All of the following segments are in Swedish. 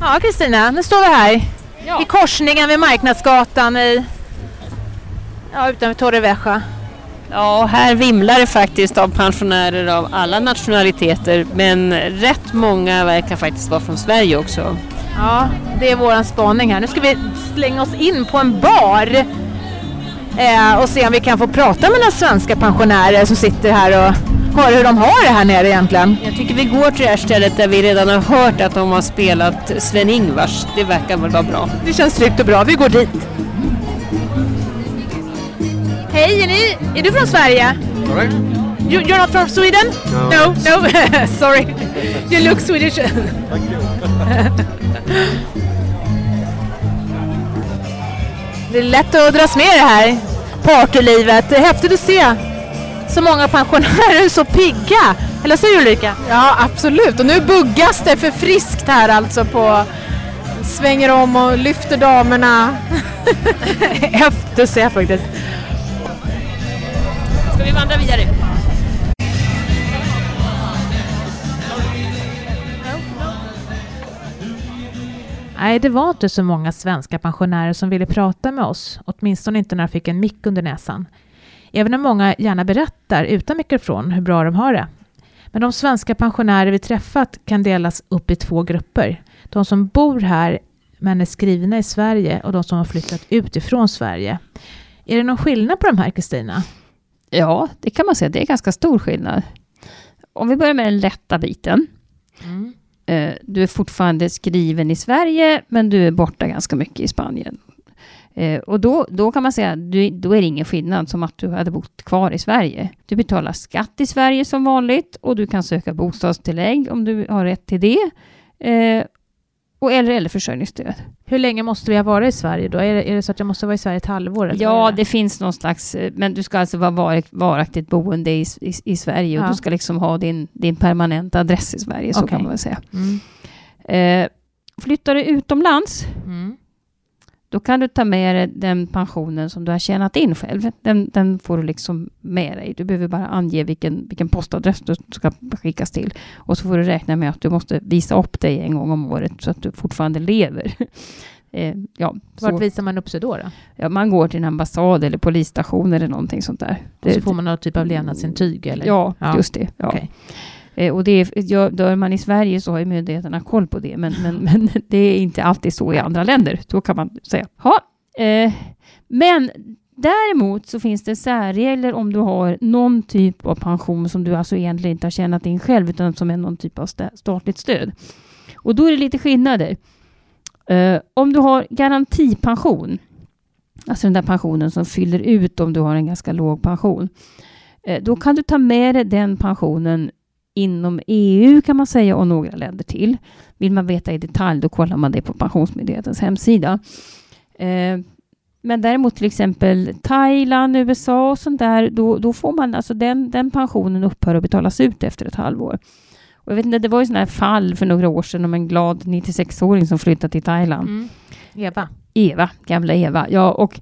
Ja, Kristina, nu står vi här Ja. i korsningen vid Marknadsgatan i, ja, utanför Torrevieja. Ja, här vimlar det faktiskt av pensionärer av alla nationaliteter men rätt många verkar faktiskt vara från Sverige också. Ja, det är våran spaning här. Nu ska vi slänga oss in på en bar eh, och se om vi kan få prata med några svenska pensionärer som sitter här och höra hur de har det här nere egentligen. Jag tycker vi går till det här stället där vi redan har hört att de har spelat Sven-Ingvars. Det verkar väl vara bra. Det känns tryggt och bra. Vi går dit. Hej, är, ni, är du från Sverige? Sorry? You, you're not from Sweden? No. No, no. sorry. You look Swedish. Thank you. Det är lätt att dras med i det här partylivet. Det är häftigt att se så många pensionärer så pigga. Eller så Ulrika? Ja, absolut. Och nu buggas det för friskt här alltså på... Svänger om och lyfter damerna. Häftigt att se faktiskt. Ska vi vandra vidare? Nej, det var inte så många svenska pensionärer som ville prata med oss, åtminstone inte när de fick en mick under näsan. Även om många gärna berättar utan mikrofon hur bra de har det. Men de svenska pensionärer vi träffat kan delas upp i två grupper. De som bor här men är skrivna i Sverige och de som har flyttat utifrån Sverige. Är det någon skillnad på de här, Kristina? Ja, det kan man säga. Det är ganska stor skillnad. Om vi börjar med den lätta biten. Eh, Du är fortfarande skriven i Sverige, men du är borta ganska mycket i Spanien. Eh, Och då, då kan man säga, du, då är det ingen skillnad som att du hade bott kvar i Sverige. Du betalar skatt i Sverige som vanligt och du kan söka bostadstillägg om du har rätt till det. Eh, och eller, eller försörjningsstöd. Hur länge måste vi ha varit i Sverige då? Är det, är det så att jag måste vara i Sverige ett halvår? Ja, är det finns någon slags, eh, men du ska alltså vara varak, varaktigt boende i, i, i Sverige och Ja. du ska liksom ha din, din permanenta adress i Sverige, så Okej. kan man väl säga. Mm. Eh, flyttar du utomlands, Mm. Då kan du ta med dig den pensionen som du har tjänat in själv. Den, den får du liksom med dig. Du behöver bara ange vilken, vilken postadress du ska skickas till. Och så får du räkna med att du måste visa upp dig en gång om året så att du fortfarande lever. eh, ja, Vart så, visar man upp sig då? då? ja, man går till en ambassad eller polisstation eller någonting sånt där. Och så får man någon typ av levnadsintyg? Eller? Ja, Ja. just det. Ja. Okej. Eh, och det är, dör man i Sverige så har ju myndigheterna koll på det, men, men, men det är inte alltid så i andra länder. Så kan man säga. Ha, eh, men däremot så finns det särregler om du har någon typ av pension som du alltså egentligen inte har tjänat in själv, utan som är någon typ av statligt stöd. Och då är det lite skillnader. Eh, om du har garantipension, alltså den där pensionen som fyller ut om du har en ganska låg pension, eh, då kan du ta med dig den pensionen inom EU kan man säga och några länder till. Vill man veta i detalj då kollar man det på Pensionsmyndighetens hemsida. Eh, men däremot till exempel Thailand, USA och sånt där, då, då får man alltså den, den pensionen upphör att betalas ut efter ett halvår. Och jag vet inte, det var ju sådana här fall för några år sedan om en glad 96-åring som flyttade till Thailand. Mm. Eva? Eva, gamla Eva. Ja, och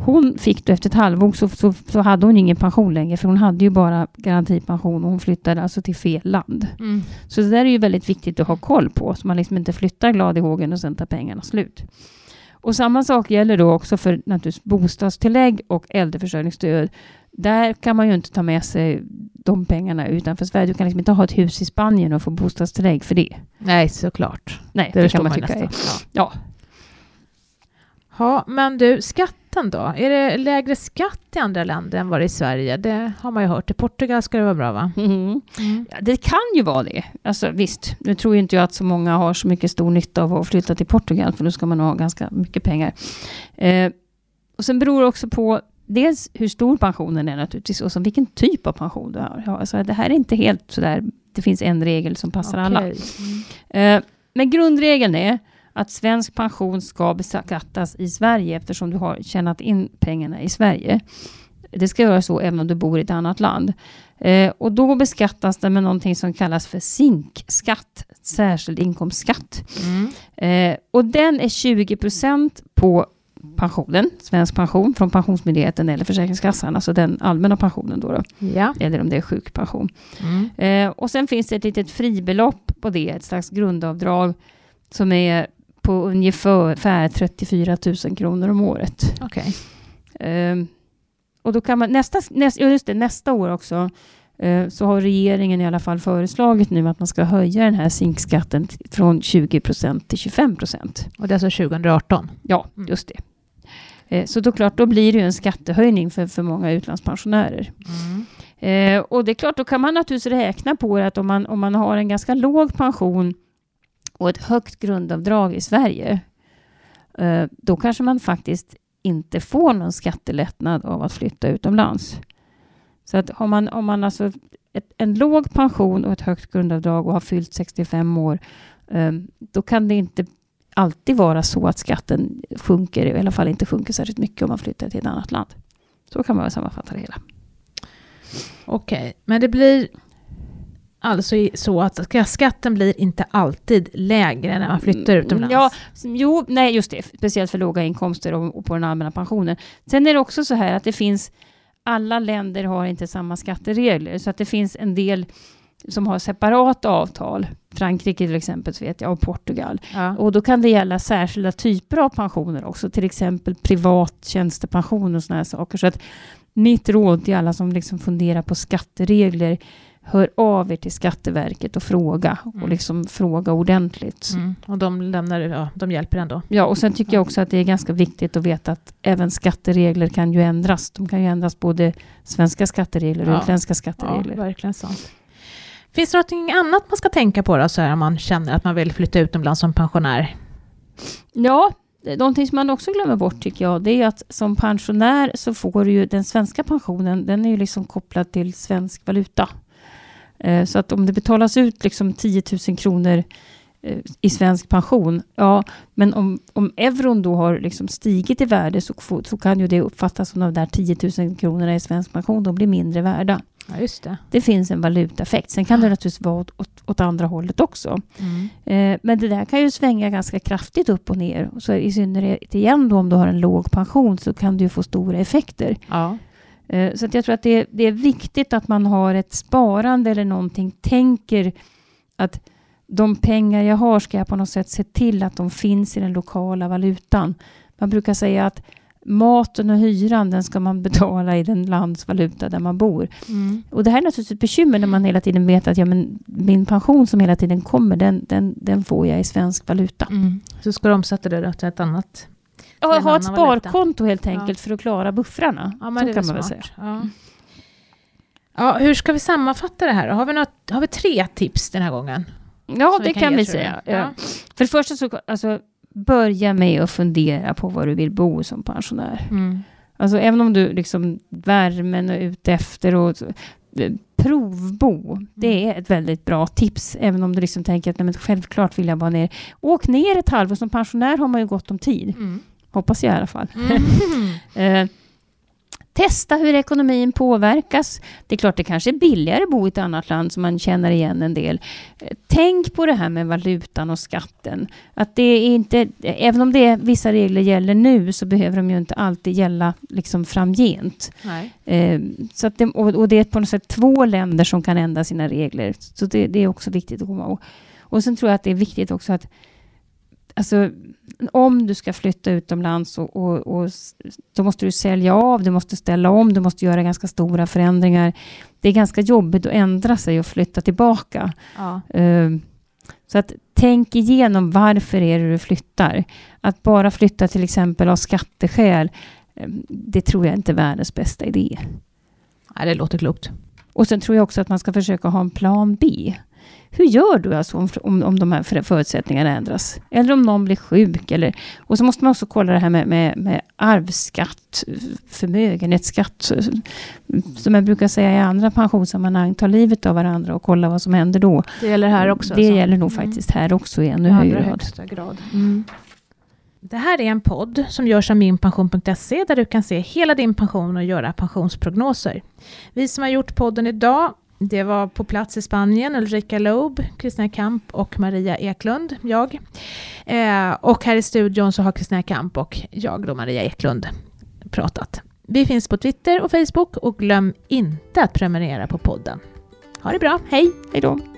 hon fick då efter ett halvår så, så, så hade hon ingen pension längre för hon hade ju bara garantipension och hon flyttade alltså till fel land. Mm. Så det där är ju väldigt viktigt att ha koll på så man liksom inte flyttar glad i hågen och sen tar pengarna slut. Och samma sak gäller då också för naturligtvis bostadstillägg och äldreförsörjningsstöd. Där kan man ju inte ta med sig de pengarna utanför Sverige. Du kan liksom inte ha ett hus i Spanien och få bostadstillägg för det. Nej, såklart. Nej, Det, det, kan man tycka är. Ja. Ja, men du, skatten då? Är det lägre skatt i andra länder än vad det är i Sverige? Det har man ju hört. I Portugal ska det vara bra, va? Mhm. Ja, det kan ju vara det. Alltså visst, nu tror inte jag att så många har så mycket stor nytta av att flytta till Portugal, för då ska man ha ganska mycket pengar. Eh, och sen beror det också på dels hur stor pensionen är naturligtvis, och så vilken typ av pension du har. Ja, alltså, det här är inte helt sådär, det finns en regel som passar alla. Okej. Mm. Eh, men grundregeln är att svensk pension ska beskattas i Sverige eftersom du har tjänat in pengarna i Sverige. Det ska göra så även om du bor i ett annat land. Eh, och då beskattas det med någonting som kallas för SINK-skatt, särskild inkomstskatt. Mm. Eh, och den är 20% på pensionen, svensk pension från Pensionsmyndigheten eller Försäkringskassan, alltså den allmänna pensionen då, då Ja. eller om det är sjukpension. Mm. Eh, och sen finns det ett litet fribelopp på det, ett slags grundavdrag som är på ungefär 34 000 kronor om året. Okej. Ehm, och då kan man nästa, nästa, just det, nästa år också eh, så har regeringen i alla fall föreslagit nu att man ska höja den här zinkskatten från 20 procent till 25 procent. Och det är alltså 2018? Ja, Mm. just det. Eh, så då klart, då blir det ju en skattehöjning för, för många utlandspensionärer. Mm. Eh, och det är klart, då kan man naturligtvis räkna på det att om man, om man har en ganska låg pension och ett högt grundavdrag i Sverige, eh, då kanske man faktiskt inte får någon skattelättnad av att flytta utomlands. Så att har man, om man alltså ett, en låg pension och ett högt grundavdrag och har fyllt 65 år, eh, då kan det inte alltid vara så att skatten sjunker, i alla fall inte sjunker särskilt mycket om man flyttar till ett annat land. Så kan man väl sammanfatta det hela. Okej, men det blir alltså så att ska- skatten blir inte alltid lägre när man flyttar utomlands? Ja, jo, nej just det. Speciellt för låga inkomster och, och på den allmänna pensionen. Sen är det också så här att det finns, alla länder har inte samma skatteregler, så att det finns en del som har separata avtal. Frankrike till exempel, så vet jag, och Portugal. Ja. Och då kan det gälla särskilda typer av pensioner också, till exempel privat tjänstepension och sådana här saker. Så att mitt råd till alla som liksom funderar på skatteregler, hör av er till Skatteverket och fråga. Mm. Och liksom fråga ordentligt. Mm. Och de, lämnar, ja, de hjälper ändå? Ja, och sen tycker jag också att det är ganska viktigt att veta att även skatteregler kan ju ändras. De kan ju ändras både svenska skatteregler och Ja. utländska Ja, skatteregler. verkligen sant. Finns det något annat man ska tänka på då, så här, om man känner att man vill flytta utomlands som pensionär? Ja, någonting som man också glömmer bort tycker jag, det är att som pensionär så får du ju den svenska pensionen, den är ju liksom kopplad till svensk valuta. Eh, Så att om det betalas ut liksom 10 000 kronor eh, i svensk pension, ja, men om, om euron då har liksom stigit i värde så, så kan ju det uppfattas som de där 10 000 kronorna i svensk pension, de blir mindre värda. Ja, just det. Det finns en valutaeffekt. Sen kan det naturligtvis vara åt, åt, åt andra hållet också. Mm. Eh, men det där kan ju svänga ganska kraftigt upp och ner. Så I synnerhet igen då om du har en låg pension så kan du få stora effekter. Ja. Eh, så att jag tror att det, är- det är viktigt att man har ett sparande eller någonting. Tänker att de pengar jag har ska jag på något sätt se till att de finns i den lokala valutan. Man brukar säga att maten och hyran den ska man betala i den landsvaluta där man bor. Mm. Och det här är naturligtvis ett bekymmer när man hela tiden vet att ja, men min pension som hela tiden kommer, den, den, den får jag i svensk valuta. Mm. Så ska du omsätta det till ett annat? Ja, ha ett sparkonto helt Ja. enkelt för att klara buffrarna. Ja, men Så det kan man väl säga. Ja. Ja, hur ska vi sammanfatta det här? Har vi, något, har vi tre tips den här gången? Ja, som det kan ge, vi säga. Ja. För det första så, alltså, börja med att fundera på var du vill bo som pensionär. Mm. Alltså även om du liksom värmen är ute efter och eh, provbo. Det Mm. är ett väldigt bra tips. Även om du liksom tänker att nej, självklart vill jag vara ner. Åk ner ett halvår. Som pensionär har man ju gott om tid. Mm. Hoppas jag i alla fall. Mm. Eh, testa hur ekonomin påverkas. Det är klart det kanske är billigare att bo i ett annat land som man känner igen en del. Eh, tänk på det här med valutan och skatten. Att det är inte, även om det är, vissa regler gäller nu så behöver de ju inte alltid gälla liksom framgent. Eh, så att det, och, och det är på något sätt två länder som kan ändra sina regler. Så det, det är också viktigt att komma ihåg. Och sen tror jag att det är viktigt också att alltså, om du ska flytta utomlands och, och, och då måste du sälja av, du måste ställa om, du måste göra ganska stora förändringar. Det är ganska jobbigt att ändra sig och flytta tillbaka. Ja. Eh, Så att tänk igenom varför är det du flyttar. Att bara flytta till exempel av skatteskäl, eh, det tror jag inte är världens bästa idé. ja, det låter klokt. Och sen tror jag också att man ska försöka ha en plan B. Hur gör du alltså om, om, om de här för- förutsättningarna ändras? Eller om någon blir sjuk? Eller, och så måste man också kolla det här med, med, med arvsskatt, förmögenhetsskatt. Som jag brukar säga i andra pensionssammanhang, ta livet av varandra och kolla vad som händer då. Det gäller här också. det alltså. gäller nog Mm. faktiskt här också i ännu högre grad. grad. Mm. Det här är en podd som görs av minpension.se där du kan se hela din pension och göra pensionsprognoser. Vi som har gjort podden idag, det var på plats i Spanien Ulrika Loeb, Kristina Kamp och Maria Eklund, jag. Eh, och här i studion så har Kristina Kamp och jag då, Maria Eklund, pratat. Vi finns på Twitter och Facebook och glöm inte att prenumerera på podden. Ha det bra, hej! Hej då!